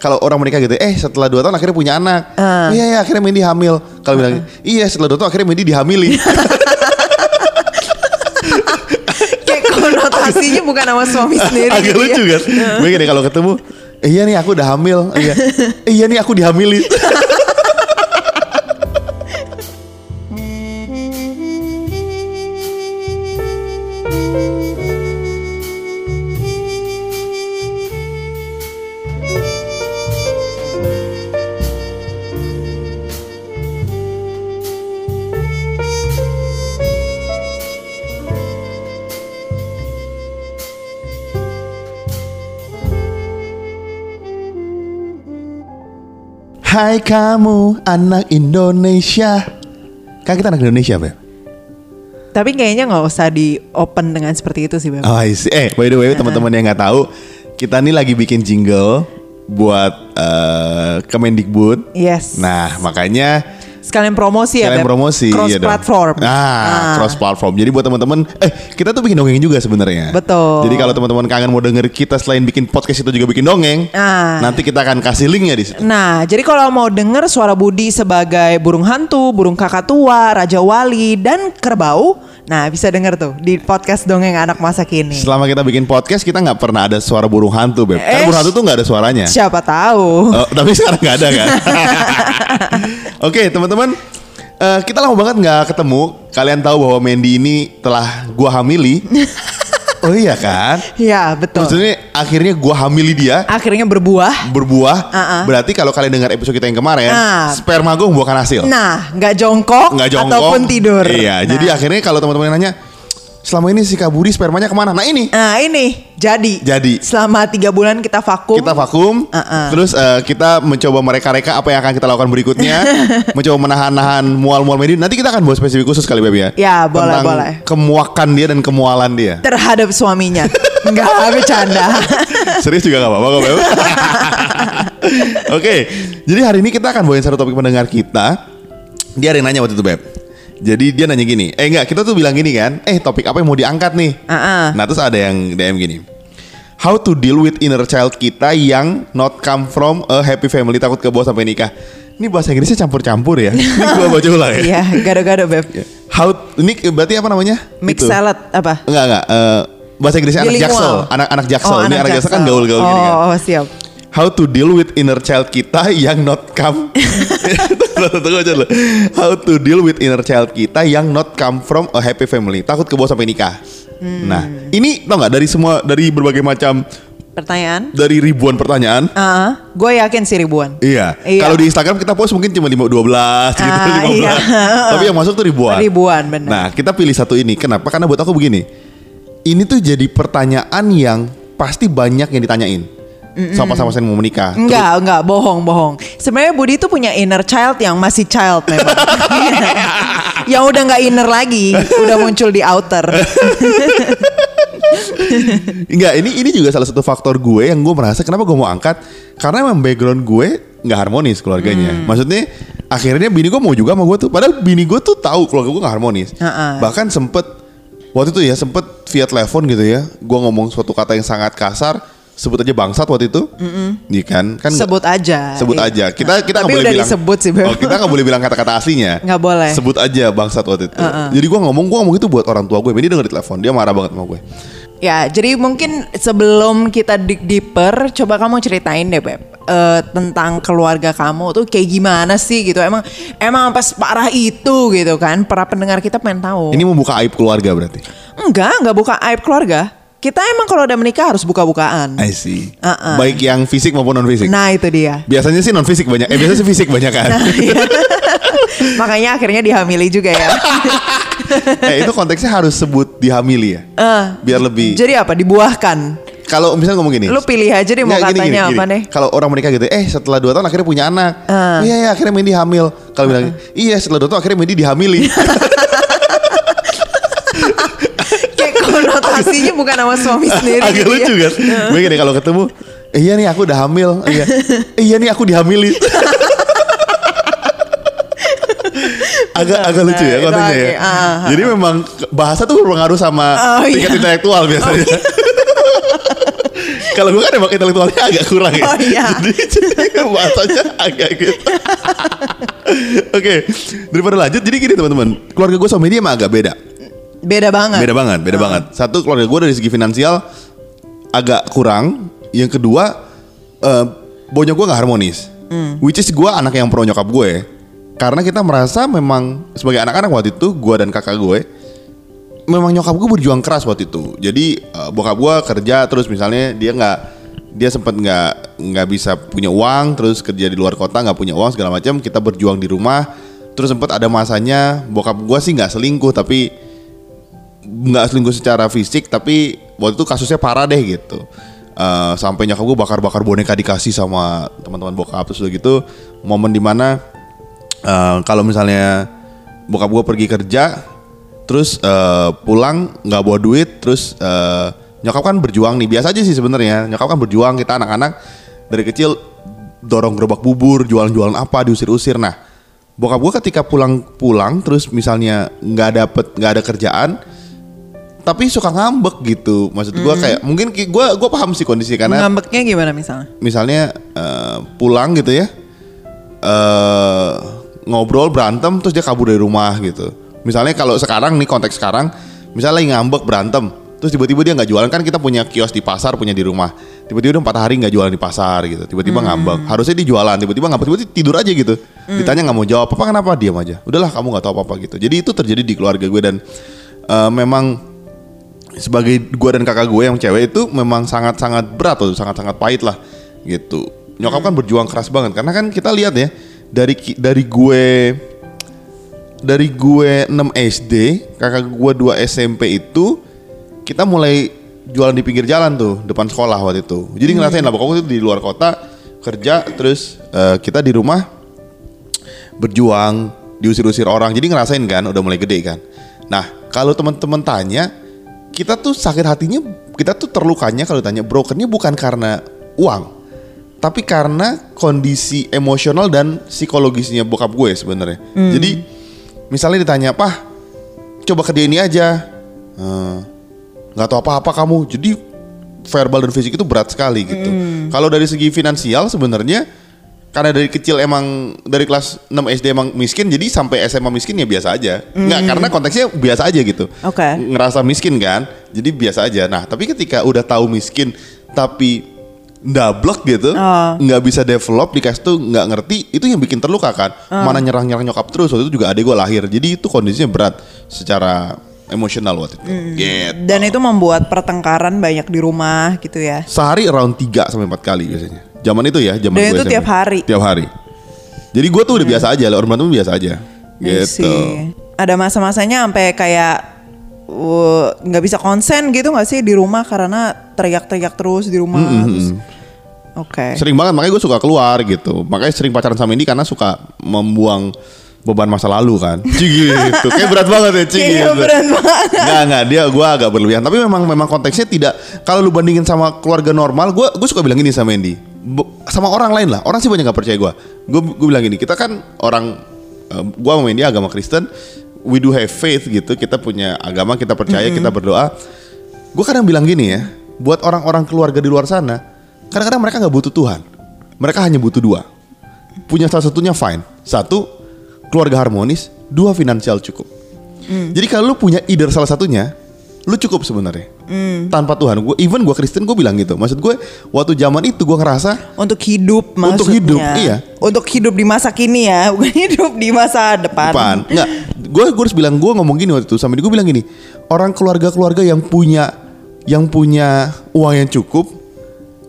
kalau orang menikah gitu, eh setelah dua tahun akhirnya punya anak. Iya ya akhirnya Mandy hamil. Kalau bilang, iya setelah dua tahun akhirnya Mandy dihamili. Kayak konotasinya bukan sama suami sendiri. Agak gitu ya. lucu kan? Gue gini kalau ketemu, "Eh, iya nih aku udah hamil. Iya. "Eh, iya nih aku dihamili. Hai kamu anak Indonesia. Kan kita anak Indonesia, Beb. Tapi kayaknya nggak usah di open dengan seperti itu sih, Beb. Oh, I see. Eh, by the way, teman-teman yang nggak tahu, kita nih lagi bikin jingle buat eh, Kemendikbud. Yes. Nah, makanya Sekalian promosi ya, kalian Beb. promosi Cross iya dong. platform. Ah, cross platform. Jadi buat teman-teman, eh kita tuh bikin dongeng juga sebenarnya. Betul. Jadi kalau teman-teman kangen mau denger kita selain bikin podcast itu juga bikin dongeng, Ah. nanti kita akan kasih linknya di situ. Nah, jadi kalau mau denger suara Budi sebagai burung hantu, burung kakak tua, raja wali, dan kerbau, nah bisa denger tuh di podcast dongeng anak masa kini. Selama kita bikin podcast kita nggak pernah ada suara burung hantu, beb. Karena Eh, burung hantu tuh nggak ada suaranya. Siapa tahu? Oh, tapi sekarang nggak ada kan? Oke teman-teman, Eh, kita lama banget nggak ketemu. Kalian tahu bahwa Mandy ini telah gua hamili. oh iya kan? Ya, betul. Maksudnya akhirnya gua hamili dia Akhirnya berbuah. berbuah. Uh-uh. Berarti kalau kalian dengar episode kita yang kemarin, Ah. sperma gue membuahkan hasil. Nah, nggak jongkok, nggak jongkok ataupun tidur. Iya, Nah. jadi akhirnya kalau teman-teman nanya, selama ini si Kak Budi spermanya ke mana? Nah ini Nah ini jadi. Jadi. Selama tiga bulan kita vakum. kita vakum, Uh-uh. terus eh, kita mencoba mereka-reka apa yang akan kita lakukan berikutnya, mencoba menahan-nahan mual-mual Mandy. Nanti kita akan bahas spesifik khusus kali Beb ya. Ya, boleh, Tentang boleh. Kemuakan dia dan kemualan dia. terhadap suaminya. Enggak bercanda. Serius juga gak apa-apa kok Beb. Oke, jadi hari ini kita akan bawain satu topik pendengar kita. Dia ada yang nanya waktu itu Beb. Jadi dia nanya gini, eh enggak kita tuh bilang gini kan, eh topik apa yang mau diangkat nih? Ah-ah. Nah terus ada yang DM gini, How to deal with inner child kita yang not come from a happy family takut ke bawah sampai nikah. Ini bahasa Inggrisnya campur-campur ya. Ini gua baca ulang ya. Iya, gado-gado beb. How ini berarti apa namanya? Mix Itu. salad apa? Enggak enggak. eh, bahasa Inggrisnya anak jaksel, anak-anak jaksel. Oh, ini anak jaksel kan gaul-gaul oh, gini kan. Oh, siap. How to deal with inner child kita yang not come Tunggu, aja. How to deal with inner child kita yang not come from a happy family Takut ke bawah sampai nikah Hmm. Nah ini tau gak dari semua Dari berbagai macam Pertanyaan? Dari ribuan pertanyaan Ah, gue yakin sih ribuan. Iya. Iya. Kalau di Instagram kita post mungkin cuma 5 12 gitu Ah, 15. iya. Tapi yang masuk tuh ribuan. Ribuan, benar. Nah, kita pilih satu ini. Kenapa? Karena buat aku begini. Ini tuh jadi pertanyaan yang pasti banyak yang ditanyain. Sama sama saya mau menikah. Enggak, enggak, bohong, bohong. Sebenarnya Budi itu punya inner child yang masih child memang. yang udah nggak inner lagi, udah muncul di outer. Enggak, ini ini juga salah satu faktor gue yang gue merasa kenapa gue mau angkat karena emang background gue nggak harmonis keluarganya. Hmm. Maksudnya akhirnya bini gue mau juga sama gue tuh, padahal bini gue tuh tahu keluarga gue nggak harmonis. Heeh. Bahkan sempet waktu itu ya sempet via telepon gitu ya, gue ngomong suatu kata yang sangat kasar, sebut aja bangsat waktu itu, Iya kan? Kan Sebut aja. Sebut Iya. aja. Kita kita nggak boleh udah bilang. disebut sih. Oh, kita nggak boleh bilang kata-kata aslinya. Nggak boleh. Sebut aja bangsat waktu itu. Jadi gue ngomong, gue ngomong itu buat orang tua gue. Ini denger di telepon, dia marah banget sama gue. Ya, jadi mungkin sebelum kita dig deeper, coba kamu ceritain deh, Beb. eh, tentang keluarga kamu tuh kayak gimana sih gitu. Emang emang apa separah itu gitu kan? Para pendengar kita pengen tahu. Ini membuka aib keluarga berarti. Enggak, enggak buka aib keluarga. Kita emang kalau udah menikah harus buka-bukaan. I see. Uh-uh. Baik yang fisik maupun non fisik. Nah, itu dia. Biasanya sih non fisik banyak. Eh biasanya sih fisik banyak kan. Iya. Makanya akhirnya dihamili juga ya. eh itu konteksnya harus sebut dihamili ya. Eh, Biar lebih. Jadi apa? Dibuahkan. Kalau misalnya ngomong gini. Lu pilih aja deh mau gini, katanya gini, apa gini. nih. Kalau orang menikah gitu, eh setelah 2 tahun akhirnya punya anak. Ah. Iya ya akhirnya Mandy hamil. Kalau bilang, iya setelah 2 tahun akhirnya Mandy dihamili. Kayak konotasinya bukan sama suami sendiri. Agak gitu ya. lucu kan? Gue gini kalau ketemu, eh, iya nih aku udah hamil. Iya. Eh, iya nih aku dihamili. agak agak lucu ya kontennya ya. Ah, ah, Jadi memang bahasa tuh berpengaruh sama Oh, tingkat iya. intelektual biasanya. Kalau gue kan emang intelektualnya agak kurang ya. Oh, iya. Jadi, jadi bahasanya agak gitu. Oke, daripada lanjut, jadi gini teman-teman, keluarga gue sama dia emang agak beda. Beda banget. Beda banget, beda banget. Satu keluarga gue dari segi finansial agak kurang. Yang kedua, eh bonyok gue nggak harmonis. Which is gue anak yang pro nyokap gue. Karena kita merasa memang sebagai anak-anak waktu itu, gue dan kakak gue, memang nyokap gue berjuang keras waktu itu. Jadi eh, bokap gue kerja terus misalnya dia nggak dia sempat nggak nggak bisa punya uang terus kerja di luar kota nggak punya uang segala macam kita berjuang di rumah terus sempat ada masanya bokap gue sih nggak selingkuh tapi nggak selingkuh secara fisik tapi waktu itu kasusnya parah deh gitu. Eh, sampai nyokap gue bakar-bakar boneka dikasih sama teman-teman bokap terus udah gitu momen di mana eh, kalau misalnya bokap gue pergi kerja terus eh, pulang nggak bawa duit terus eh, nyokap kan berjuang nih biasa aja sih sebenarnya. Nyokap kan berjuang kita anak-anak dari kecil dorong gerobak bubur jualan-jualan apa diusir-usir. Nah bokap gue ketika pulang-pulang terus misalnya nggak dapet nggak ada kerjaan tapi suka ngambek gitu. Maksud gue kayak mungkin gue gue paham sih kondisi karena Ngambeknya gimana misalnya? misalnya eh, pulang gitu ya eh ngobrol berantem terus dia kabur dari rumah gitu. Misalnya kalau sekarang nih konteks sekarang misalnya lagi ngambek berantem terus tiba-tiba dia nggak jualan kan kita punya kios di pasar punya di rumah. Tiba-tiba dia empat hari nggak jualan di pasar gitu tiba-tiba ngambek. Harusnya dia jualan tiba-tiba ngambek tiba-tiba tidur aja gitu. Ditanya nggak mau jawab apa kenapa? Diam aja. Udahlah kamu nggak tahu apa-apa gitu. Jadi itu terjadi di keluarga gue dan eh, memang sebagai gue dan kakak gue yang cewek itu memang sangat-sangat berat tuh, sangat-sangat pahit lah gitu. Nyokap kan berjuang keras banget karena kan kita lihat ya dari dari gue dari gue 6 SD, kakak gue 2 SMP itu kita mulai jualan di pinggir jalan tuh depan sekolah waktu itu. Jadi ngerasain lah pokoknya itu di luar kota kerja terus eh, kita di rumah berjuang diusir-usir orang jadi ngerasain kan udah mulai gede kan nah kalau teman-teman tanya kita tuh sakit hatinya kita tuh terlukanya kalau tanya brokennya bukan karena uang tapi karena kondisi emosional dan psikologisnya bokap gue sebenarnya. Jadi misalnya ditanya pah coba kerja ini aja. Eh, nggak tahu apa-apa kamu. Jadi verbal dan fisik itu berat sekali gitu. Kalau dari segi finansial sebenarnya karena dari kecil emang dari kelas 6 SD emang miskin jadi sampai SMA miskin ya biasa aja. Nggak karena konteksnya biasa aja gitu. Oke. ngerasa miskin kan jadi biasa aja. Nah tapi ketika udah tahu miskin tapi ndablek gitu Oh. nggak bisa develop dikasih tuh nggak ngerti itu yang bikin terluka kan. Mana nyerang nyerang nyokap terus waktu itu juga adik gue lahir. Jadi itu kondisinya berat secara emosional waktu itu. Gitu. Dan itu membuat pertengkaran banyak di rumah gitu ya. sehari around 3 sampai 4 kali biasanya zaman itu ya zaman Dan itu SMP. tiap hari? tiap hari jadi gue tuh udah biasa aja orang berantem biasa aja gitu. Ada masa-masanya sampai kayak uh, nggak bisa konsen gitu nggak sih di rumah karena teriak-teriak terus di rumah. terus- Oke. Sering banget makanya gue suka keluar gitu. Makanya sering pacaran sama Indi karena suka membuang beban masa lalu kan. Cigi gitu. Kayak berat banget ya Cigi Kayaknya gitu. berat banget. Nggak, nggak. Dia gue agak berlebihan. Tapi memang memang konteksnya tidak. Kalau lu bandingin sama keluarga normal, gue gue suka bilang gini sama Indi. Sama orang lain lah. Orang sih banyak gak percaya gue. Gue gue bilang gini. Kita kan orang. Uh, gue sama Indi agama Kristen. We do have faith gitu. Kita punya agama. Kita percaya. Kita berdoa. Gue kadang bilang gini ya. Buat orang-orang keluarga di luar sana. Kadang-kadang mereka nggak butuh Tuhan. Mereka hanya butuh dua. Punya salah satunya fine. Satu, keluarga harmonis. Dua, finansial cukup. Jadi kalau lu punya either salah satunya, lu cukup sebenarnya. Tanpa Tuhan. Gue even gue Kristen gue bilang gitu. Maksud gue waktu zaman itu gue ngerasa Untuk hidup maksudnya. Untuk hidup, iya. Untuk hidup di masa kini ya, bukan hidup di masa depan. depan. Enggak, gue gue harus bilang gue ngomong gini waktu itu sama dia gue bilang gini. Orang keluarga-keluarga yang punya yang punya uang yang cukup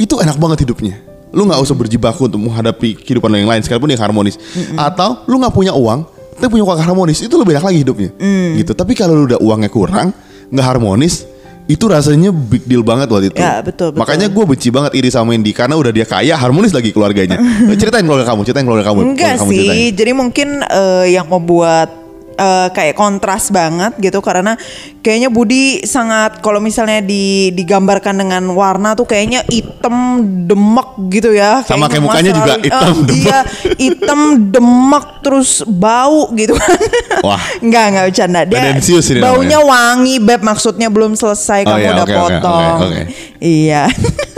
itu enak banget hidupnya. Lu nggak usah berjibaku untuk menghadapi kehidupan yang lain sekalipun yang harmonis. Atau lu nggak punya uang tapi punya keluarga harmonis itu lebih enak lagi hidupnya. Gitu. Tapi kalau lu udah uangnya kurang, nggak harmonis, itu rasanya big deal banget waktu itu. Ya, betul, betul. Makanya gue benci banget iri sama Indy karena udah dia kaya, harmonis lagi keluarganya. ceritain keluarga kamu, ceritain keluarga kamu. Enggak keluarga kamu sih, ceritain. jadi mungkin eh, yang membuat eh, kayak kontras banget gitu karena kayaknya Budi sangat kalau misalnya di digambarkan dengan warna tuh kayaknya hitam demek gitu ya. Sama kayak mukanya juga hitam, eh, demek. Iya, hitam demek terus bau gitu kan. Wah. Enggak, enggak bercanda. Dia ini baunya namanya. wangi, Beb maksudnya belum selesai Oh kamu iya, udah oke, oke, oke, potong. oke. Iya.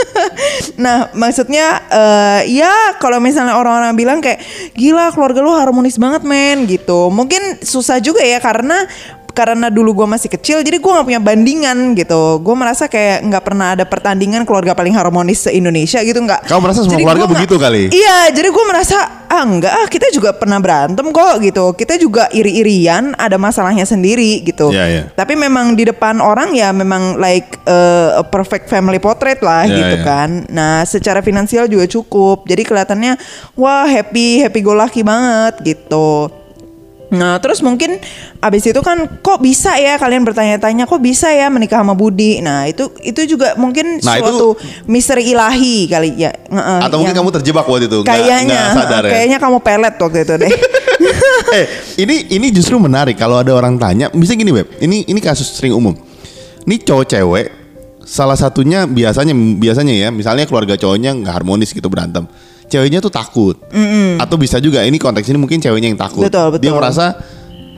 nah maksudnya eh, ya kalau misalnya orang-orang bilang kayak gila keluarga lu harmonis banget men gitu. Mungkin susah juga ya karena karena dulu gue masih kecil jadi gue nggak punya bandingan gitu. Gue merasa kayak nggak pernah ada pertandingan keluarga paling harmonis se Indonesia gitu nggak. Kamu merasa semua Jadi keluarga begitu kali? iya jadi gue merasa ah enggak ah kita juga pernah berantem kok gitu. Kita juga iri-irian ada masalahnya sendiri gitu. Iya, iya. tapi memang di depan orang ya memang like uh, a perfect family portrait lah Iya, gitu iya. kan. Nah secara finansial juga cukup. Jadi kelihatannya wah happy happy go lucky banget gitu Nah terus mungkin abis itu kan kok bisa ya kalian bertanya-tanya kok bisa ya menikah sama Budi. Nah itu itu juga mungkin Nah, itu- suatu misteri ilahi kali ya. Nge- Atau mungkin kamu terjebak waktu itu, kayaknya nggak sadar ya. kayaknya kamu pelet waktu itu deh. eh ini ini justru menarik kalau ada orang tanya bisa gini web ini ini kasus sering umum ini cowok cewek salah satunya biasanya biasanya ya misalnya keluarga cowoknya nggak harmonis gitu berantem ceweknya tuh takut atau bisa juga ini konteks ini mungkin ceweknya yang takut Betul, dia betul. merasa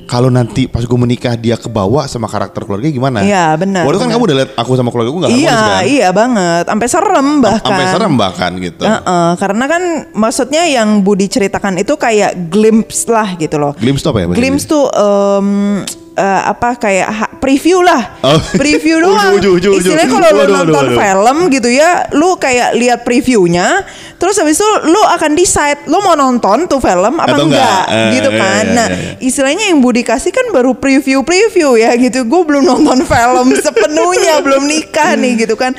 kalau nanti pas gue menikah dia kebawa sama karakter keluarga gimana? Iya, benar, Waktu kan kamu udah lihat aku sama keluarga gue nggak harmonis iya kan? iya banget, sampai serem bahkan. Sampai serem bahkan gitu. Heeh, karena kan maksudnya yang Budi ceritakan itu kayak glimpse lah gitu loh. Glimpse tuh apa ya? Glimpse tuh em, eh, apa kayak ha- preview lah, Oh. preview doang. ujung, ujung, Istilahnya ujung. kalau lu nonton waduh, waduh. film gitu ya, lu kayak lihat previewnya, terus habis itu lu akan decide lu mau nonton tuh film apa Atau enggak. enggak, Eh, gitu iya, kan. iya, nah, iya, iya. istilahnya yang Budi kasih kan baru preview-preview ya gitu. Gue belum nonton film sepenuhnya, belum nikah nih gitu kan.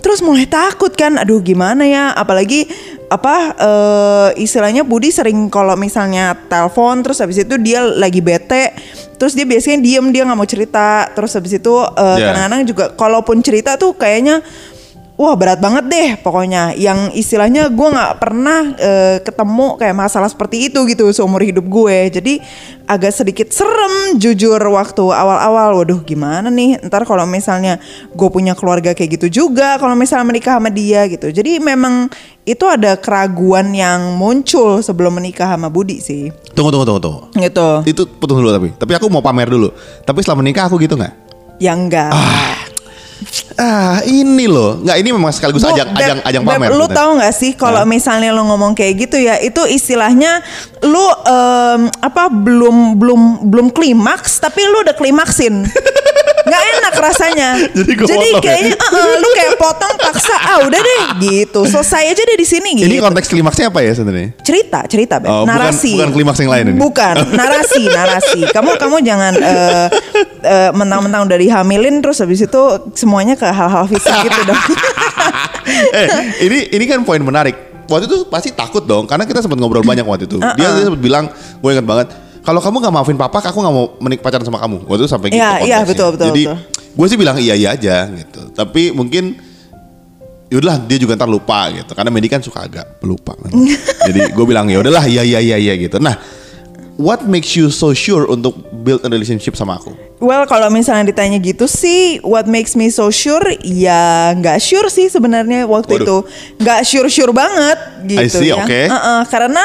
Terus mulai takut kan, aduh gimana ya, apalagi apa eh, istilahnya Budi sering kalau misalnya telepon terus habis itu dia lagi bete terus dia biasanya diem dia nggak mau cerita terus habis itu eh, Ya. kadang-kadang juga kalaupun cerita tuh kayaknya wah berat banget deh pokoknya. Yang istilahnya gue nggak pernah eh, ketemu kayak masalah seperti itu gitu seumur hidup gue. Jadi agak sedikit serem jujur waktu awal-awal. Waduh gimana nih? Ntar kalau misalnya gue punya keluarga kayak gitu juga kalau misalnya menikah sama dia gitu. Jadi memang itu ada keraguan yang muncul sebelum menikah sama Budi sih. Tunggu tunggu tunggu tunggu. gitu. Itu putus dulu tapi. Tapi aku mau pamer dulu. Tapi setelah menikah aku gitu nggak? ya enggak. Ah ini loh, nggak ini memang sekaligus Bu, ajang Beb, ajang ajang Beb, pamer. Lu sebenarnya. tahu nggak sih kalau misalnya lu ngomong kayak gitu ya, itu istilahnya lu em, apa belum belum belum klimaks tapi lu udah klimaksin. nggak enak rasanya. Jadi gua potong ya? kayaknya eh, eh, lu kayak potong paksa ah udah deh gitu. Selesai aja deh di sini gitu. Ini konteks klimaksnya apa ya sebenarnya? cerita cerita Beb. Oh, bukan- narasi bukan klimaks yang lain ini? bukan narasi narasi kamu kamu jangan eh, eh, mentang-mentang udah dihamilin terus habis itu semuanya ke hal-hal fisik gitu dong eh, ini ini kan poin menarik. Waktu itu pasti takut dong, karena kita sempat ngobrol banyak waktu itu. Dia, dia sempat bilang, gue ingat banget, kalau kamu nggak maafin papa, aku nggak mau menik pacaran sama kamu. Waktu itu sampai gitu. Iya, iya, betul, betul, Jadi gue sih bilang iya iya aja gitu. Tapi mungkin Yaudah dia juga ntar lupa gitu karena Medi kan suka agak pelupa jadi gue bilang ya udahlah iya iya iya iya gitu nah what makes you so sure untuk build a relationship sama aku Well, kalau misalnya ditanya gitu sih, what makes me so sure? Ya nggak sure sih sebenarnya waktu Waduh. itu, nggak sure sure banget gitu I see, ya. oke. Uh-uh, karena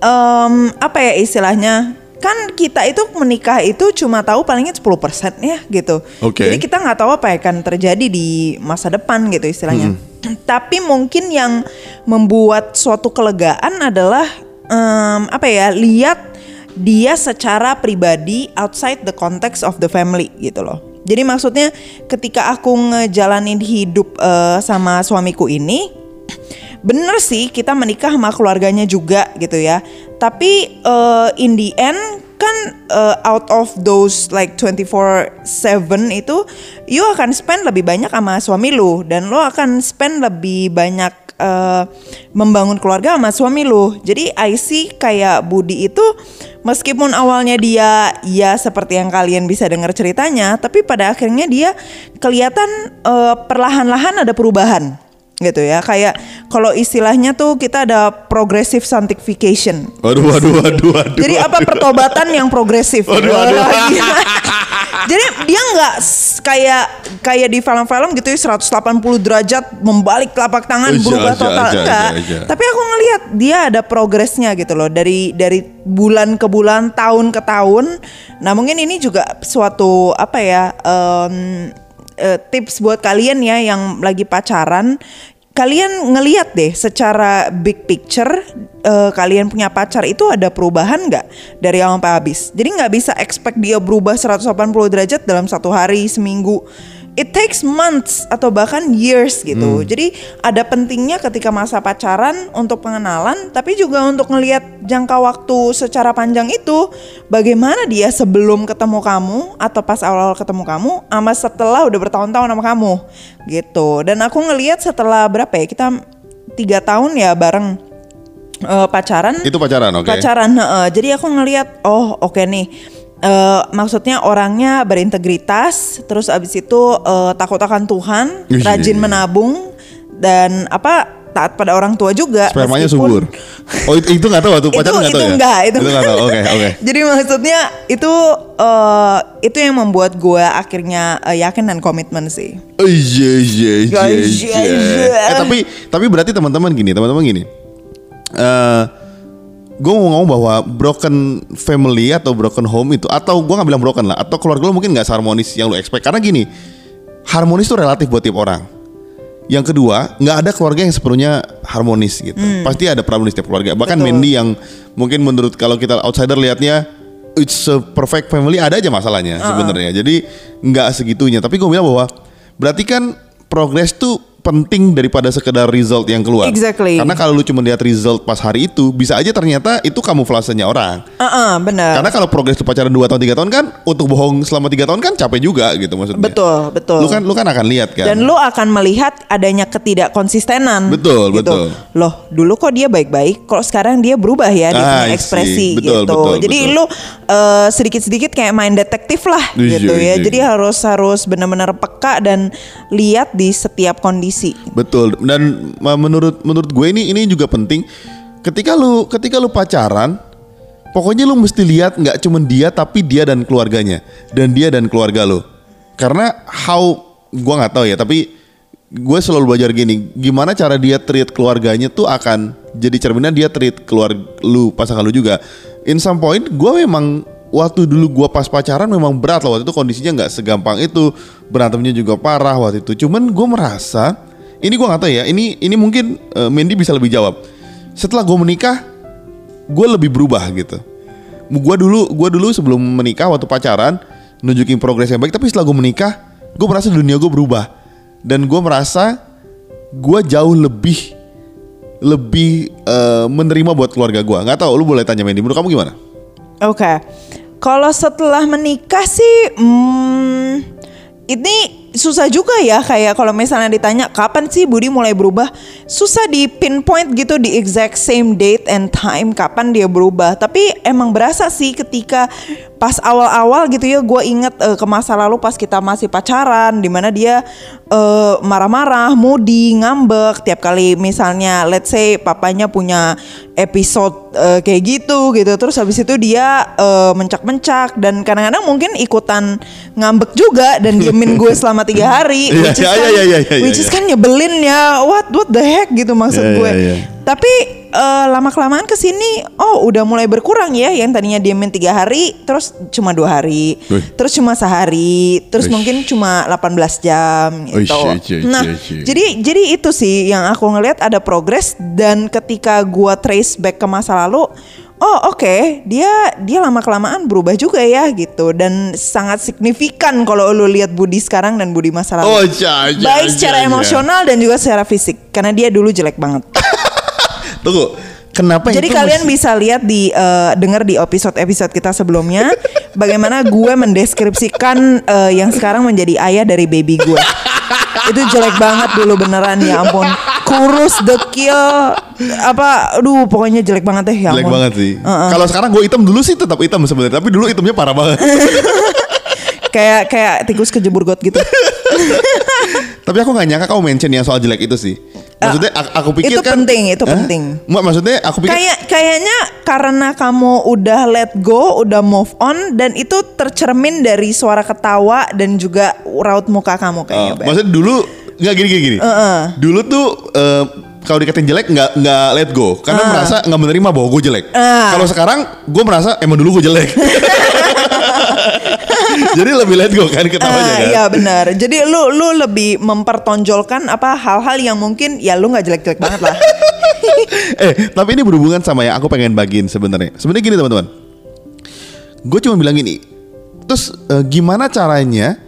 em, apa ya istilahnya? Kan kita itu menikah itu cuma tahu palingnya 10% ya gitu. Oke. Jadi kita nggak tahu apa yang akan terjadi di masa depan gitu istilahnya. Hmm. Tapi mungkin yang membuat suatu kelegaan adalah em, apa ya? Lihat dia secara pribadi outside the context of the family gitu loh. Jadi maksudnya ketika aku ngejalanin hidup eh, sama suamiku ini, bener sih kita menikah sama keluarganya juga gitu ya. Tapi eh, in the end kan eh, out of those like 24/7 itu you akan spend lebih banyak sama suami lu dan lo akan spend lebih banyak eh, membangun keluarga sama suami lu. Jadi I see kayak Budi itu meskipun awalnya dia ya seperti yang kalian bisa dengar ceritanya, tapi pada akhirnya dia kelihatan eh, perlahan-lahan ada perubahan gitu ya. Kayak kalau istilahnya tuh kita ada progressive sanctification. waduh waduh waduh waduh Jadi apa waduh. pertobatan yang progresif? Waduh, waduh. Gila. Jadi dia nggak kayak kayak di film-film gitu ya 180 derajat membalik telapak tangan Aja, berubah aja, total aja, enggak. aja, aja. Tapi aku ngelihat dia ada progresnya gitu loh dari dari bulan ke bulan, tahun ke tahun. Nah mungkin ini juga suatu apa ya em, eh, tips buat kalian ya yang lagi pacaran. kalian ngeliat deh secara big picture eh, kalian punya pacar itu ada perubahan nggak dari awal sampai habis. Jadi nggak bisa expect dia berubah 180 derajat dalam satu hari seminggu. It takes months atau bahkan years gitu. Jadi ada pentingnya ketika masa pacaran untuk pengenalan, tapi juga untuk ngelihat jangka waktu secara panjang itu bagaimana dia sebelum ketemu kamu atau pas awal-awal ketemu kamu, sama setelah udah bertahun-tahun sama kamu gitu. Dan aku ngelihat setelah berapa ya kita tiga tahun ya bareng eh, pacaran. Itu pacaran, oke. Pacaran, heeh. jadi aku ngelihat, oh oke nih. Eh, maksudnya orangnya berintegritas, terus abis itu eh, takut akan Tuhan, Ih, rajin iya, iya. menabung dan apa taat pada orang tua juga. Spermanya meskipun- subur. Oh itu, itu gak tahu waktu pacaran gak itu tahu ya? enggak, itu, gak tahu, oke oke. Jadi maksudnya itu eh, itu yang membuat gue akhirnya eh, yakin dan komitmen sih. Oh, Iya iya iya Iya, iya. iya. Eh tapi tapi berarti teman-teman gini, teman-teman gini. Eh gue mau ngomong bahwa broken family atau broken home itu atau gue nggak bilang broken lah atau keluarga lo mungkin nggak seharmonis yang lo expect. Karena gini harmonis itu relatif buat tiap orang. Yang kedua nggak ada keluarga yang sepenuhnya harmonis gitu. Pasti ada problem di setiap keluarga. Bahkan Hmm. Betul. Mandy yang mungkin menurut kalau kita outsider lihatnya it's a perfect family ada aja masalahnya sebenarnya. Jadi nggak segitunya. Tapi gue bilang bahwa berarti kan progres tuh penting daripada sekedar result yang keluar Exactly. karena kalau lu cuma lihat result pas hari itu bisa aja ternyata itu kamuflasenya orang Heeh, benar. karena kalau progres tuh pacaran 2 tahun 3 tahun kan untuk bohong selama 3 tahun kan capek juga gitu maksudnya Betul, betul. lu kan lu kan akan lihat kan Dan lu akan melihat adanya ketidakkonsistenan. Betul, betul. Loh, dulu kok dia baik-baik, kok sekarang dia berubah ya dia Ah, punya ekspresi see. Betul, gitu. betul, Jadi betul. lu eh, sedikit-sedikit kayak main detektif lah Iya, gitu ya. iya. Jadi harus harus benar-benar peka dan lihat di setiap kondisi. Betul. Dan menurut menurut gue ini ini juga penting. Ketika lu ketika lu pacaran, pokoknya lu mesti lihat nggak cuma dia tapi dia dan keluarganya dan dia dan keluarga lu. Karena how gua nggak tahu ya, tapi gue selalu belajar gini, gimana cara dia treat keluarganya tuh akan jadi cerminan dia treat keluar lu pasangan lu juga. In some point, gue memang waktu dulu gua pas pacaran memang berat loh waktu itu kondisinya nggak segampang itu berantemnya juga parah waktu itu. Cuman gue merasa ini gua nggak tahu ya. Ini ini mungkin eh, Mandy bisa lebih jawab. Setelah gue menikah, gue lebih berubah gitu. Gue dulu gue dulu sebelum menikah waktu pacaran nunjukin progres yang baik. Tapi setelah gue menikah, gue merasa dunia gue berubah dan gue merasa gue jauh lebih lebih eh, menerima buat keluarga gue. Nggak tahu, lu boleh tanya Mandy. Menurut kamu gimana? Oke. Kalau setelah menikah sih hmm, ini susah juga ya kayak kalau misalnya ditanya kapan sih Budi mulai berubah? Susah di pinpoint gitu di exact same date and time kapan dia berubah. Tapi emang berasa sih ketika pas awal-awal gitu ya gue inget eh, ke masa lalu pas kita masih pacaran di mana dia eh, marah-marah moody ngambek. Tiap kali misalnya let's say papanya punya episode eh, kayak gitu gitu. Terus habis itu dia eh, mencak-mencak dan kadang-kadang mungkin ikutan ngambek juga dan diemin gue selama tiga hari Iya, which is iya, kan, iya, which is kan nyebelin ya. What what the heck gitu maksud Iya, gue. iya, iya. tapi eh, lama kelamaan ke sini oh udah mulai berkurang ya. Yang tadinya diemin tiga hari terus cuma dua hari Wih. terus cuma sehari terus Wih. mungkin cuma 18 jam gitu nah jadi jadi itu sih yang aku ngelihat ada progres dan ketika gua trace back ke masa lalu oh oke dia dia lama kelamaan berubah juga ya gitu dan sangat signifikan kalau lu lihat Budi sekarang dan Budi masa lalu Oh, ja, ja, baik ja, secara ja. emosional dan juga secara fisik karena dia dulu jelek banget Tunggu, kenapa jadi itu kalian bisa lihat di eh, dengar di episode-episode kita sebelumnya bagaimana gue mendeskripsikan eh, yang sekarang menjadi ayah dari baby gue. Itu jelek banget dulu beneran ya ampun. Kurus, dekil, apa aduh pokoknya jelek banget deh ya Jelek ampun. banget sih. Uh-uh. Kalau sekarang gue hitam dulu sih tetap hitam sebenarnya, tapi dulu hitamnya parah banget. Kayak kayak tikus kejebur got gitu. tapi aku nggak nyangka kamu mention yang soal jelek itu sih. Maksudnya aku, aku pikir itu kan penting, itu Hah? penting. Mak, maksudnya aku pikir Kayak kayaknya karena kamu udah let go, udah move on dan itu tercermin dari suara ketawa dan juga raut muka kamu kayaknya. Beb. maksudnya dulu nggak gini gini gini. Dulu tuh eh, kalau dikatain jelek nggak nggak let go karena merasa nggak menerima bahwa gue jelek. Ah. Kalau sekarang gue merasa emang dulu gue jelek. Jadi lebih let go kan ketawanya Ah, kan. Iya benar. Jadi lu lu lebih mempertonjolkan apa hal-hal yang mungkin ya lu nggak jelek-jelek banget lah. eh, tapi ini berhubungan sama yang aku pengen bagiin sebenarnya. Sebenarnya gini teman-teman. Gue cuma bilang gini. Terus eh, gimana caranya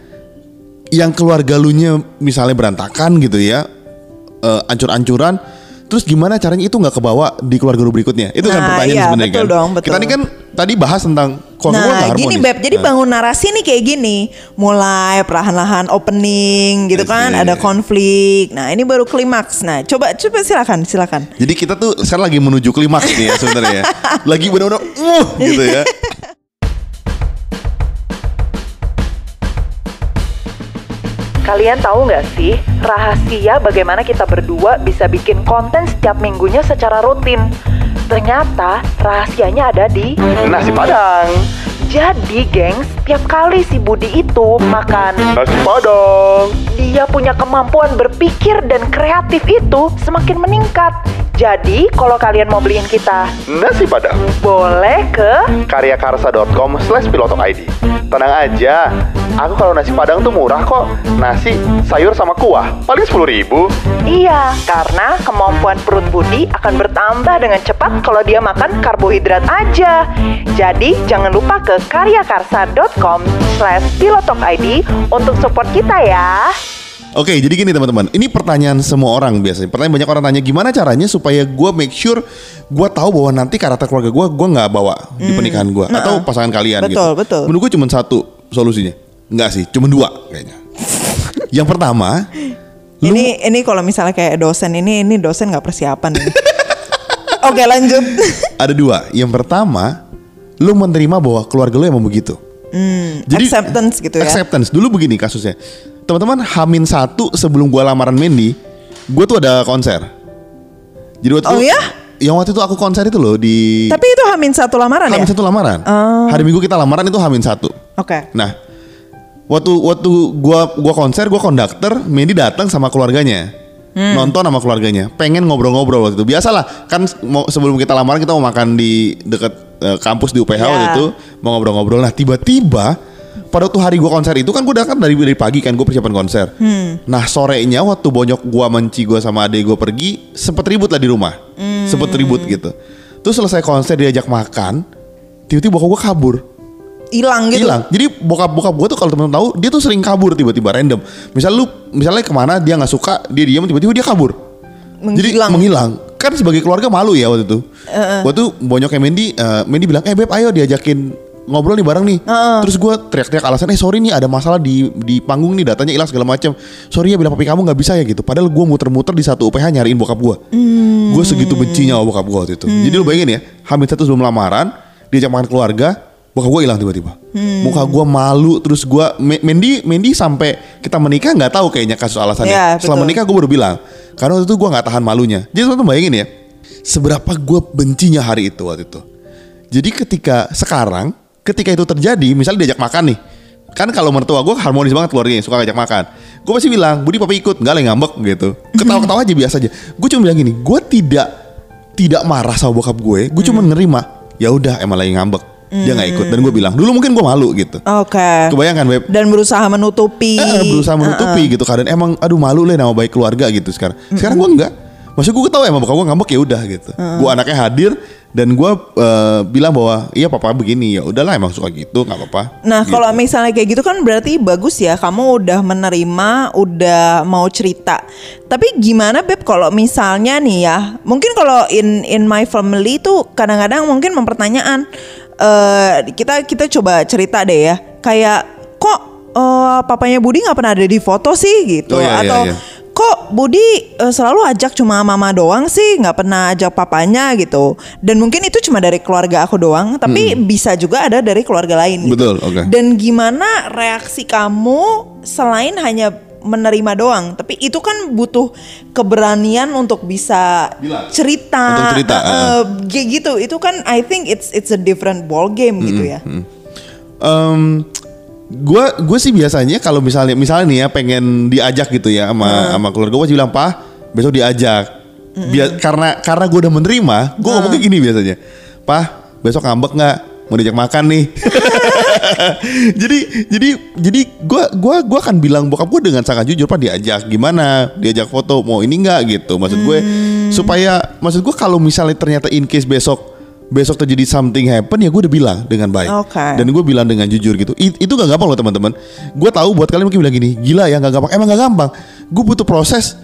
yang keluarga lu nya misalnya berantakan gitu ya, eh, ancur-ancuran. Terus gimana caranya itu nggak kebawa di keluarga lu berikutnya? Itu kan Nah, pertanyaan iya, sebenarnya betul kan. dong, betul. Kita ini kan tadi bahas tentang keluarga nggak Nah gini. Beb, jadi Nah. bangun narasi nih kayak gini Mulai perlahan-lahan opening gitu kan Asik. Ada konflik Nah ini baru klimaks Nah coba coba silakan silakan Jadi kita tuh sekarang lagi menuju klimaks nih ya sebenarnya. ya. lagi benar-benar uh gitu ya. Kalian tahu nggak sih rahasia bagaimana kita berdua bisa bikin konten setiap minggunya secara rutin? Ternyata rahasianya ada di nasi padang. Jadi, gengs, tiap kali si Budi itu makan nasi padang, dia punya kemampuan berpikir dan kreatif itu semakin meningkat. Jadi, kalau kalian mau beliin kita Nasi Padang. boleh ke karyakarsa.com slash ID Tenang aja Aku kalau nasi padang tuh murah kok. Nasi, sayur sama kuah Paling 10 ribu. Iya, karena kemampuan perut Budi akan bertambah dengan cepat kalau dia makan karbohidrat aja. Jadi, jangan lupa ke karyakarsa.com slash pilotokid untuk support kita ya. Oke, jadi gini teman-teman. Ini pertanyaan semua orang biasanya. Pertanyaan banyak orang tanya gimana caranya supaya gue make sure gue tahu bahwa nanti karakter keluarga gue gue nggak bawa di pernikahan gue atau pasangan kalian gitu. Betul, betul. Menurut gue cuma satu solusinya. Enggak sih, cuma dua kayaknya. Yang pertama, lu Ini ini kalau misalnya kayak dosen ini ini dosen nggak persiapan Oke lanjut. ada dua. Yang pertama, lu menerima bahwa keluarga lu emang begitu. acceptance gitu ya. Acceptance. Dulu begini kasusnya. Teman-teman, Hamin satu sebelum gua lamaran Mendy, gue tuh ada konser. Jadi waktu Oh itu- ya? Yang waktu itu aku konser itu loh di Tapi itu hamin satu lamaran Hamin ya? satu lamaran. Oh. Hari Minggu kita lamaran itu Hamin satu. Oke. Nah, waktu waktu gua gua konser, gua konduktor, Mendy datang sama keluarganya. Hmm. Nonton sama keluarganya, pengen ngobrol-ngobrol waktu itu. Biasalah, kan mau, sebelum kita lamaran kita mau makan di dekat eh, kampus di UPH waktu Ya. itu, mau ngobrol-ngobrol. Nah, tiba-tiba pada waktu hari gua konser itu kan gua udah kan dari dari pagi kan gua persiapan konser. Hmm. Nah, sorenya waktu bonyok gua menci gua sama adek gua pergi, sempet ribut lah di rumah. Hmm. Sempet ribut gitu. Terus selesai konser diajak makan, tiba-tiba bokap gua kabur Hilang gitu. hilang. Jadi bokap bokap gue tuh kalau temen tahu dia tuh sering kabur tiba-tiba random. Misal lu misalnya ke mana dia nggak suka dia diam tiba-tiba dia kabur. Jadi Menghilang. menghilang. Kan sebagai keluarga malu ya waktu itu. Waktu itu bonyoknya Mendy, eh, Mendy bilang eh beb ayo diajakin ngobrol nih bareng nih. Terus gue teriak-teriak alasan eh sorry nih ada masalah di di panggung nih datanya hilang segala macam. Sorry ya bilang papi kamu nggak bisa ya gitu. Padahal gue muter-muter di satu UPH nyariin bokap gue. Gue segitu bencinya sama bokap gue waktu itu. Jadi lu bayangin ya, hamil satu sebelum lamaran diajak makan keluarga, bokap gue hilang tiba-tiba. Muka gue malu terus gue Mendy Mendy sampai kita menikah nggak tahu kayaknya kasus alasannya. Iya, Setelah menikah gue baru bilang karena waktu itu gue nggak tahan malunya. Jadi teman-teman bayangin ya, seberapa gue bencinya hari itu waktu itu. Jadi ketika sekarang, ketika itu terjadi, misalnya diajak makan nih, kan kalau mertua gue harmonis banget keluarganya, suka ngajak makan. Gue pasti bilang, Budi papi ikut, nggak lah ngambek gitu. Ketawa-ketawa aja biasa aja. Gue cuma bilang gini, gue tidak tidak marah sama bokap gue, gue cuma nerima. Ya udah, emang lagi ngambek. Dia nggak ikut dan gue bilang, dulu mungkin gue malu gitu. Oke. Kebayangkan Beb? Dan berusaha menutupi. Eh, eh, berusaha menutupi gitu kadang emang aduh malu lah nama baik keluarga gitu sekarang sekarang gue enggak Maksud gue tahu emang bokap gue ngambek ya udah gitu. Gue anaknya hadir dan gue eh, bilang bahwa iya papa begini ya udahlah emang suka gitu nggak apa-apa. Nah, Gitu. kalau misalnya kayak gitu kan berarti bagus ya. Kamu udah menerima, udah mau cerita. Tapi gimana beb kalau misalnya nih ya, mungkin kalau in in my family tuh kadang-kadang mungkin mempertanyaan. Eh kita kita coba cerita deh ya. Kayak kok eh, papanya Budi nggak pernah ada di foto sih gitu, Oh, iya, iya, atau iya. kok Budi eh, selalu ajak cuma mama doang sih nggak pernah ajak papanya gitu dan mungkin itu cuma dari keluarga aku doang tapi bisa juga ada dari keluarga lain gitu. Betul, oke. dan gimana reaksi kamu selain hanya menerima doang. Tapi itu kan butuh keberanian untuk bisa Bilang. cerita Untuk cerita, eh, eh, kayak gitu. Itu kan I think it's it's a different ball game gitu ya. Em, gue gue sih biasanya kalau misalnya misalnya nih ya pengen diajak gitu ya sama sama keluarga gue bilang pak besok diajak. Biar, karena karena gue udah menerima gue ngomongnya gini biasanya. Pak besok ngambek nggak mau diajak makan nih. jadi jadi jadi gue gua gua akan bilang bokap gue dengan sangat jujur pak diajak gimana? Diajak foto mau ini nggak? Gitu. Maksud gue supaya maksud gue kalau misalnya ternyata in case besok besok terjadi something happen ya gue udah bilang dengan baik. Oke. dan gue bilang dengan jujur gitu. It- itu gak gampang loh teman-teman. Gue tahu buat kalian mungkin bilang gini gila ya gak gampang. Emang gak gampang. Gue butuh proses.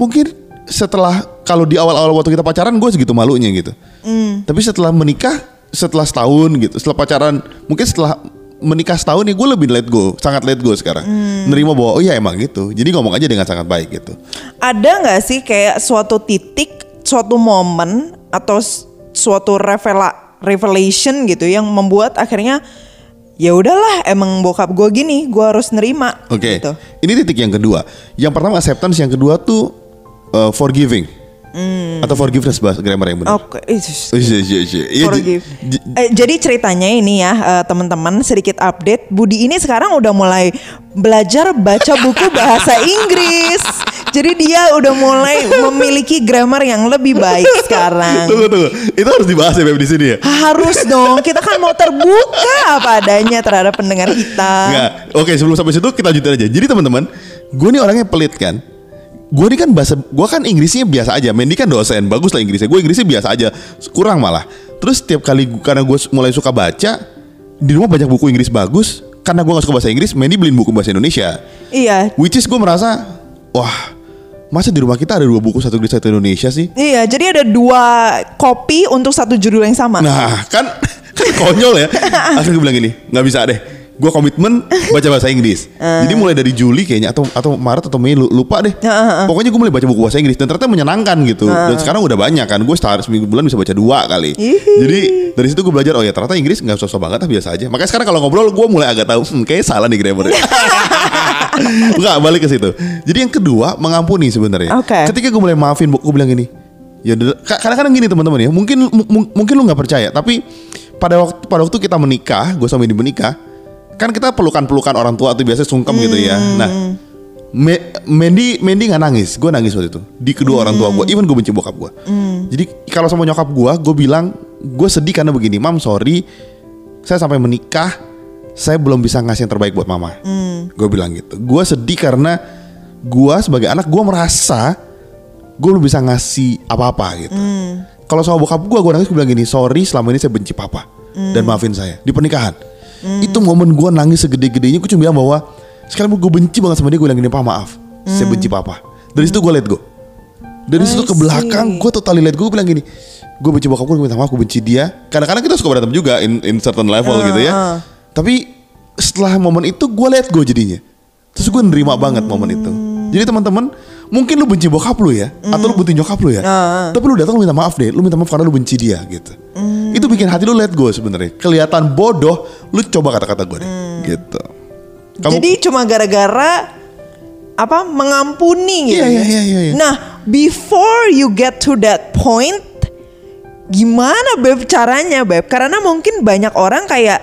Mungkin setelah kalau di awal-awal waktu kita pacaran gue segitu malunya gitu. Tapi setelah menikah setelah setahun gitu setelah pacaran mungkin setelah menikah setahun ya gue lebih let go sangat let go sekarang nerima bahwa oh iya emang gitu jadi ngomong aja dengan sangat baik gitu Ada nggak sih kayak suatu titik, suatu momen atau suatu revela revelation gitu yang membuat akhirnya ya udahlah emang bokap gue gini, gue harus nerima. Oke, Gitu. ini titik yang kedua. Yang pertama acceptance, yang kedua tuh uh, forgiving atau forgiveness bahasa grammar yang benar. Oke, Oh, iya, iya, iya. Forgive. Eh, jadi ceritanya ini ya eh, teman-teman sedikit update. Budi ini sekarang udah mulai belajar baca buku bahasa Inggris. Jadi dia udah mulai memiliki grammar yang lebih baik sekarang. Tunggu tunggu, itu harus dibahas ya Beb di sini ya. Harus dong, kita kan mau terbuka apa adanya terhadap pendengar kita. Enggak. Oke, sebelum sampai situ kita lanjutin aja. Jadi teman-teman, gue nih orangnya pelit kan. Gue nih kan bahasa, gue kan Inggrisnya biasa aja. Mendy kan dosen, bagus lah Inggrisnya. Gue Inggrisnya biasa aja, kurang malah. Terus setiap kali karena gue mulai suka baca, di rumah banyak buku Inggris bagus. Karena gue gak suka bahasa Inggris, Mendy beliin buku bahasa Indonesia. Iya. Which is gue merasa, wah, masa di rumah kita ada dua buku satu Inggris satu Indonesia sih? Iya, jadi ada dua kopi untuk satu judul yang sama. Nah, kan kan konyol ya. Akhirnya gue bilang gini, nggak bisa deh. Gue komitmen baca bahasa Inggris. Jadi mulai dari Juli kayaknya atau atau Maret atau Mei lu- lupa deh. Pokoknya gue mulai baca buku bahasa Inggris dan ternyata menyenangkan gitu. Dan sekarang udah banyak kan. Gue setahun seminggu bulan bisa baca dua kali. Jadi dari situ gue belajar oh ya ternyata Inggris nggak susah banget biasa aja. Makanya sekarang kalau ngobrol gue mulai agak tahu hmm, kayaknya salah nih grammar. Enggak balik ke situ. Jadi yang kedua mengampuni sebenarnya. Oke. Ketika gue mulai maafin, gue bilang gini. Ya kadang-kadang gini teman-teman ya. Mungkin mu- mu- mungkin lu nggak percaya, tapi pada waktu pada waktu kita menikah, gue sama ini menikah, kan kita pelukan-pelukan orang tua tuh biasa sungkem gitu ya. Nah, Me- Mendy Mendy nggak nangis, gue nangis waktu itu di kedua orang tua gue. Even gue benci bokap gue. Jadi kalau sama nyokap gue, gue bilang gue sedih karena begini, mam sorry, saya sampai menikah, saya belum bisa ngasih yang terbaik buat mama. Gue bilang gitu. Gue sedih karena gue sebagai anak gue merasa gue belum bisa ngasih apa-apa gitu. Kalau sama bokap gue, gue nangis gue bilang gini, sorry selama ini saya benci papa dan maafin saya di pernikahan. Itu momen gue nangis segede-gedenya, gue cuma bilang bahwa sekarang gue benci banget sama dia, gue bilang gini, pak maaf, saya benci papa. Dari situ gue let go. Dari situ ke belakang, gue totally let go, gue bilang gini, gue benci bokap gue, gue minta maaf, gue benci dia. Kadang-kadang kita suka berantem juga in, in certain level gitu ya. Tapi setelah momen itu gue let go jadinya. Terus gue nerima banget momen itu. Jadi teman-teman, mungkin lu benci bokap lu ya, atau lu benci nyokap lu ya. Tapi lu datang lu minta maaf deh, lu minta maaf karena lu benci dia gitu. Itu bikin hati lu let go sebenarnya. Kelihatan bodoh, lu coba kata-kata gue deh, gitu. Kamu- Jadi cuma gara-gara apa mengampuni gitu. Iya, iya, iya, iya, iya. Nah, before you get to that point, gimana beb caranya beb? Karena mungkin banyak orang kayak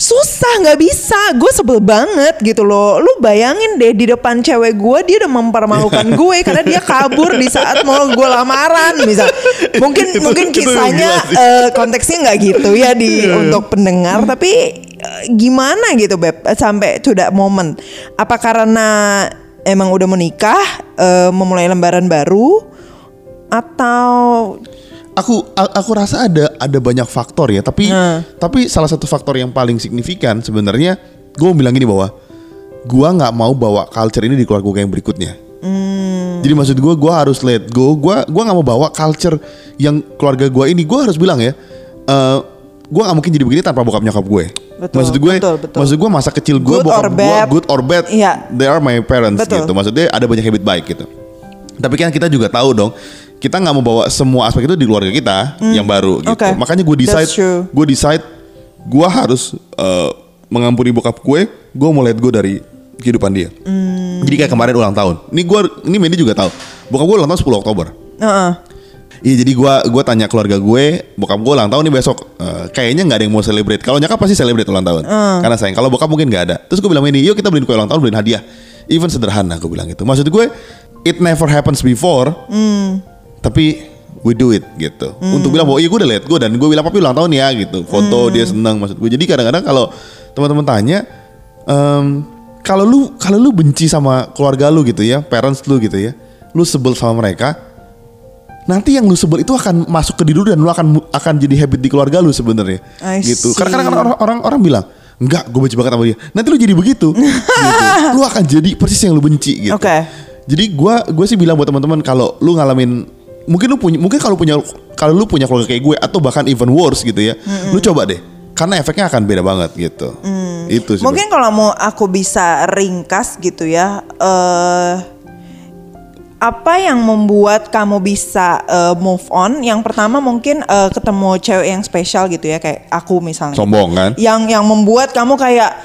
susah nggak bisa. Gue sebel banget gitu loh. Lu bayangin deh di depan cewek gue dia udah mempermalukan gue karena dia kabur di saat mau gue lamaran misal. Mungkin Itu- mungkin kisahnya eh, konteksnya nggak gitu ya di untuk pendengar tapi eh, gimana gitu beb sampai to that moment? Apa karena emang udah menikah eh, memulai lembaran baru atau aku aku rasa ada ada banyak faktor ya tapi Nah. tapi salah satu faktor yang paling signifikan sebenarnya gue bilang gini bahwa gue nggak mau bawa culture ini di keluarga gue yang berikutnya jadi maksud gue gue harus let go gue gua nggak mau bawa culture yang keluarga gue ini gue harus bilang ya eh gue nggak mungkin jadi begini tanpa bokap nyokap gue Betul, maksud gue betul, betul. maksud gue masa kecil gue Good bokap gue good or bad Iya. they are my parents Betul. gitu maksudnya ada banyak habit baik gitu tapi kan kita juga tahu dong kita nggak mau bawa semua aspek itu di keluarga kita yang baru gitu. Oke. Makanya gue decide, gue decide, gue harus eh, mengampuni bokap gue. Gue mau let go dari kehidupan dia. Hmm. Jadi kayak kemarin ulang tahun. Ini gue, ini Mendy juga tahu. Bokap gue ulang tahun 10 Oktober. Heeh. Iya jadi gue gua tanya keluarga gue, bokap gue ulang tahun nih besok. Eh, kayaknya nggak ada yang mau celebrate. Kalau nyokap pasti celebrate ulang tahun. Karena sayang. Kalau bokap mungkin nggak ada. Terus gue bilang ini, yuk kita beliin kue ulang tahun, beliin hadiah. Even sederhana gue bilang gitu. Maksud gue, it never happens before. Tapi we do it gitu. Untuk bilang bahwa iya gue udah let go dan gue bilang papi ulang tahun ya gitu. Foto dia seneng maksud gue. Jadi kadang-kadang kalau teman-teman tanya, em, kalau lu kalau lu benci sama keluarga lu gitu ya, parents lu gitu ya, lu sebel sama mereka, nanti yang lu sebel itu akan masuk ke diri lu dan lu akan akan jadi habit di keluarga lu sebenarnya gitu. Karena kadang orang orang orang bilang Enggak, gue benci banget sama dia. Nanti lu jadi begitu, gitu. lu akan jadi persis yang lu benci gitu. Oke. Jadi gua gue sih bilang buat teman-teman kalau lu ngalamin mungkin lu punya mungkin kalau punya kalau lu punya keluarga kayak gue atau bahkan even worse gitu ya, lu coba deh. Karena efeknya akan beda banget gitu. Itu sih. Mungkin kalau mau aku bisa ringkas gitu ya, eh apa yang membuat kamu bisa eh, move on? Yang pertama mungkin eh, ketemu cewek yang spesial gitu ya, kayak aku misalnya. sombong kan? Yang yang membuat kamu kayak,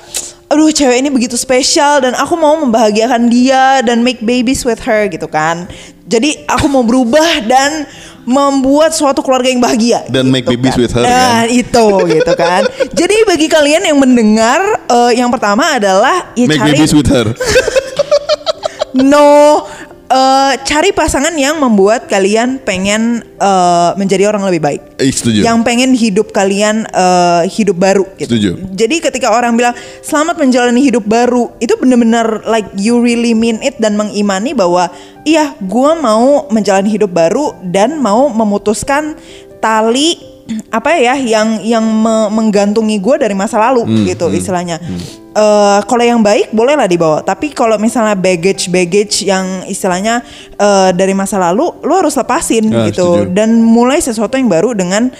aduh cewek ini begitu spesial dan aku mau membahagiakan dia dan make babies with her gitu kan. Jadi aku mau berubah dan membuat suatu keluarga yang bahagia. Dan make gitu babies kan. with her, Nah, kan? itu gitu kan. Jadi bagi kalian yang mendengar eh, yang pertama adalah ya Make cari babies with her. no eh, cari pasangan yang membuat kalian pengen eh, menjadi orang lebih baik. Eh, setuju. Yang pengen hidup kalian eh, hidup baru gitu. Setuju. Jadi ketika orang bilang selamat menjalani hidup baru, itu bener-bener like you really mean it dan mengimani bahwa iya, gua mau menjalani hidup baru dan mau memutuskan tali apa ya yang yang me- menggantungi gue dari masa lalu Hmm, gitu istilahnya. Eh, kalau yang baik bolehlah dibawa, tapi kalau misalnya baggage baggage yang istilahnya eh, dari masa lalu, lo harus lepasin Ah, gitu setuju. dan mulai sesuatu yang baru dengan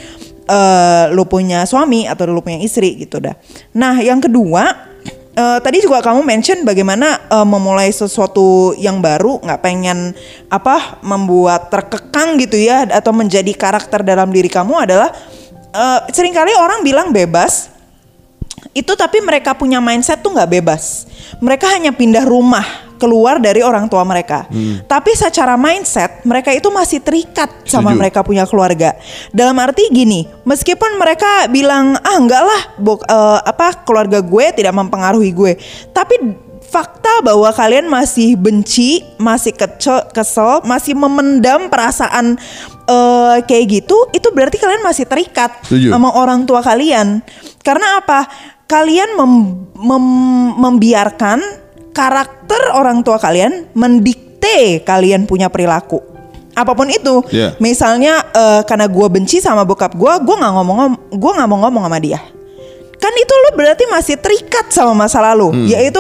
eh lo punya suami atau lo punya istri gitu dah. Nah yang kedua eh, tadi juga kamu mention bagaimana eh, memulai sesuatu yang baru nggak pengen apa membuat terkekang gitu ya atau menjadi karakter dalam diri kamu adalah eh, sering kali orang bilang bebas itu tapi mereka punya mindset tuh nggak bebas. Mereka hanya pindah rumah keluar dari orang tua mereka. Tapi secara mindset mereka itu masih terikat sama Setuju. mereka punya keluarga. Dalam arti gini, meskipun mereka bilang ah enggak lah, bok- eh, apa keluarga gue tidak mempengaruhi gue, tapi fakta bahwa kalian masih benci, masih kecel, kesel, masih memendam perasaan eh, kayak gitu, itu berarti kalian masih terikat Setuju. sama orang tua kalian. Karena apa? Kalian mem- mem- membiarkan karakter orang tua kalian mendikte kalian punya perilaku. Apa pun itu, Iya. misalnya eh, karena gue benci sama bokap gue, gue nggak ngomong, gue nggak mau ngomong sama dia. Kan itu lu berarti masih terikat sama masa lalu, Hmm. yaitu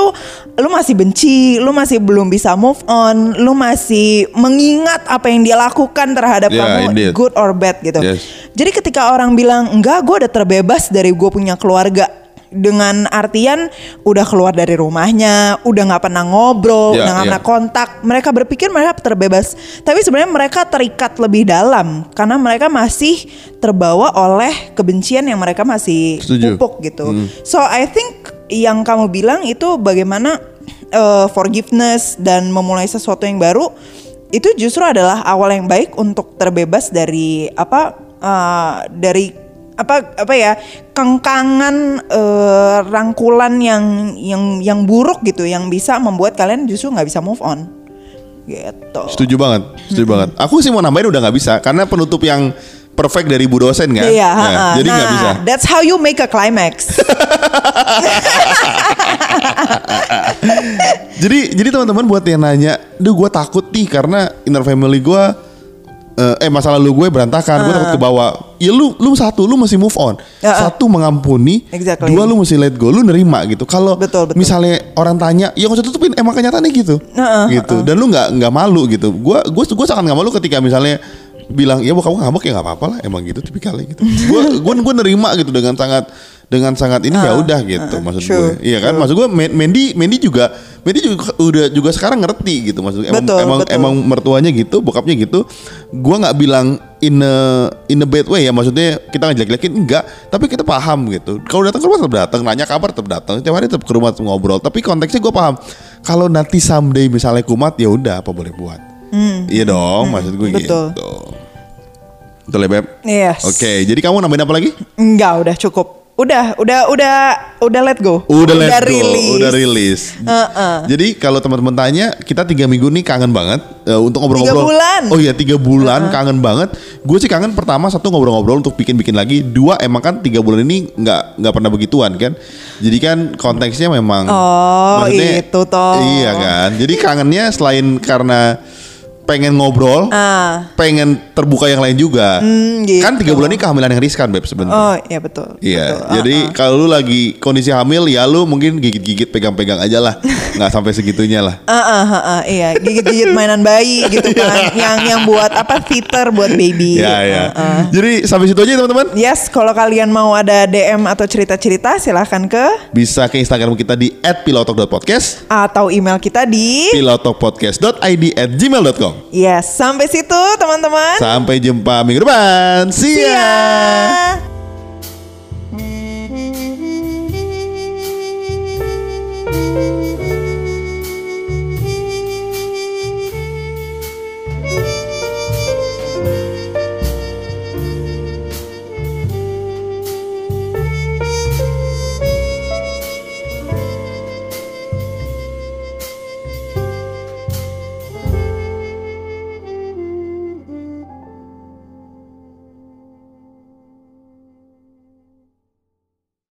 lu masih benci, lu masih belum bisa move on, lu masih mengingat apa yang dia lakukan terhadap Yeah, kamu, indeed. good or bad gitu. Yes. Jadi ketika orang bilang enggak, gue udah terbebas dari gue punya keluarga dengan artian udah keluar dari rumahnya, udah nggak pernah ngobrol, Ya, udah nggak ya. pernah kontak. Mereka berpikir mereka terbebas, tapi sebenarnya mereka terikat lebih dalam karena mereka masih terbawa oleh kebencian yang mereka masih Setuju. pupuk gitu. So I think yang kamu bilang itu bagaimana uh, forgiveness dan memulai sesuatu yang baru itu justru adalah awal yang baik untuk terbebas dari apa uh, dari apa apa ya kengkangan eh, rangkulan yang yang yang buruk gitu yang bisa membuat kalian justru nggak bisa move on gitu. Setuju banget, setuju banget. Aku sih mau nambahin udah nggak bisa karena penutup yang perfect dari Bu dosen kan. Iya, Ya, ha-ha. jadi nggak Nah, bisa. That's how you make a climax. Jadi jadi teman-teman buat yang nanya, duh gue takut nih karena inner family gue eh, eh masa lalu gue berantakan, gue takut ke bawah. Ya lu lu satu lu mesti move on. Ah. Satu mengampuni, Exactly. dua lu mesti let go, lu nerima gitu. Kalau misalnya orang tanya, ya nggak usah tutupin, emang kenyataannya gitu. Heeh, gitu. Dan lu nggak nggak malu gitu. Gue gue gue sangat nggak malu ketika misalnya bilang ya kamu ngambek ya nggak apa-apa lah emang gitu tipikalnya gitu. Gue gue gue nerima gitu dengan sangat dengan sangat ini ya udah gitu maksud Ah, true, gue. Iya kan? maksud gue Men- Mendy Mendy juga Mendy juga udah juga sekarang ngerti gitu maksud gue emang Betul, emang, betul. emang mertuanya gitu bokapnya gitu. Gue nggak bilang in a in a bad way ya maksudnya kita ngejelek-jelekin enggak. Tapi kita paham gitu. Kalau datang ke rumah tetap datang nanya kabar tetap datang tiap hari tetap ke rumah tetap ngobrol. Tapi konteksnya gue paham kalau nanti someday misalnya kumat ya udah apa boleh buat? Iya dong maksud gue Hmm. Betul. gitu betul ya beb Yes. oke jadi kamu nambahin apa lagi Enggak, udah cukup. udah, udah, udah, udah let go. Udah let go, rilis. udah rilis. Heeh. Jadi kalau teman-teman tanya, kita tiga minggu nih kangen banget eh, untuk ngobrol-ngobrol. Tiga bulan. Oh iya tiga bulan kangen banget. Gue sih kangen pertama satu ngobrol-ngobrol untuk bikin-bikin lagi. Dua emang kan tiga bulan ini nggak nggak pernah begituan kan. Jadi kan konteksnya memang. Oh, itu toh. Iya kan. Jadi kangennya selain karena pengen ngobrol, Ah. pengen terbuka yang lain juga. Hmm, gitu. Kan tiga bulan ini kehamilan yang riskan beb sebenarnya. Oh, iya betul. Iya, betul. jadi kalau lu lagi kondisi hamil ya lu mungkin gigit-gigit pegang-pegang aja lah, nggak sampai segitunya lah. Ah, ah, ah, ah, iya, gigit-gigit mainan bayi gitu kan, yang yang buat apa fitter buat baby. Ya ya. Ah, ah. Jadi sampai situ aja teman-teman. Yes, kalau kalian mau ada DM atau cerita-cerita silahkan ke Bisa ke Instagram kita di @pilotok.podcast, atau email kita di pilotokpodcast.id at gmail.com. Yes, sampai situ teman-teman. Sampai jumpa minggu depan. See ya. See ya.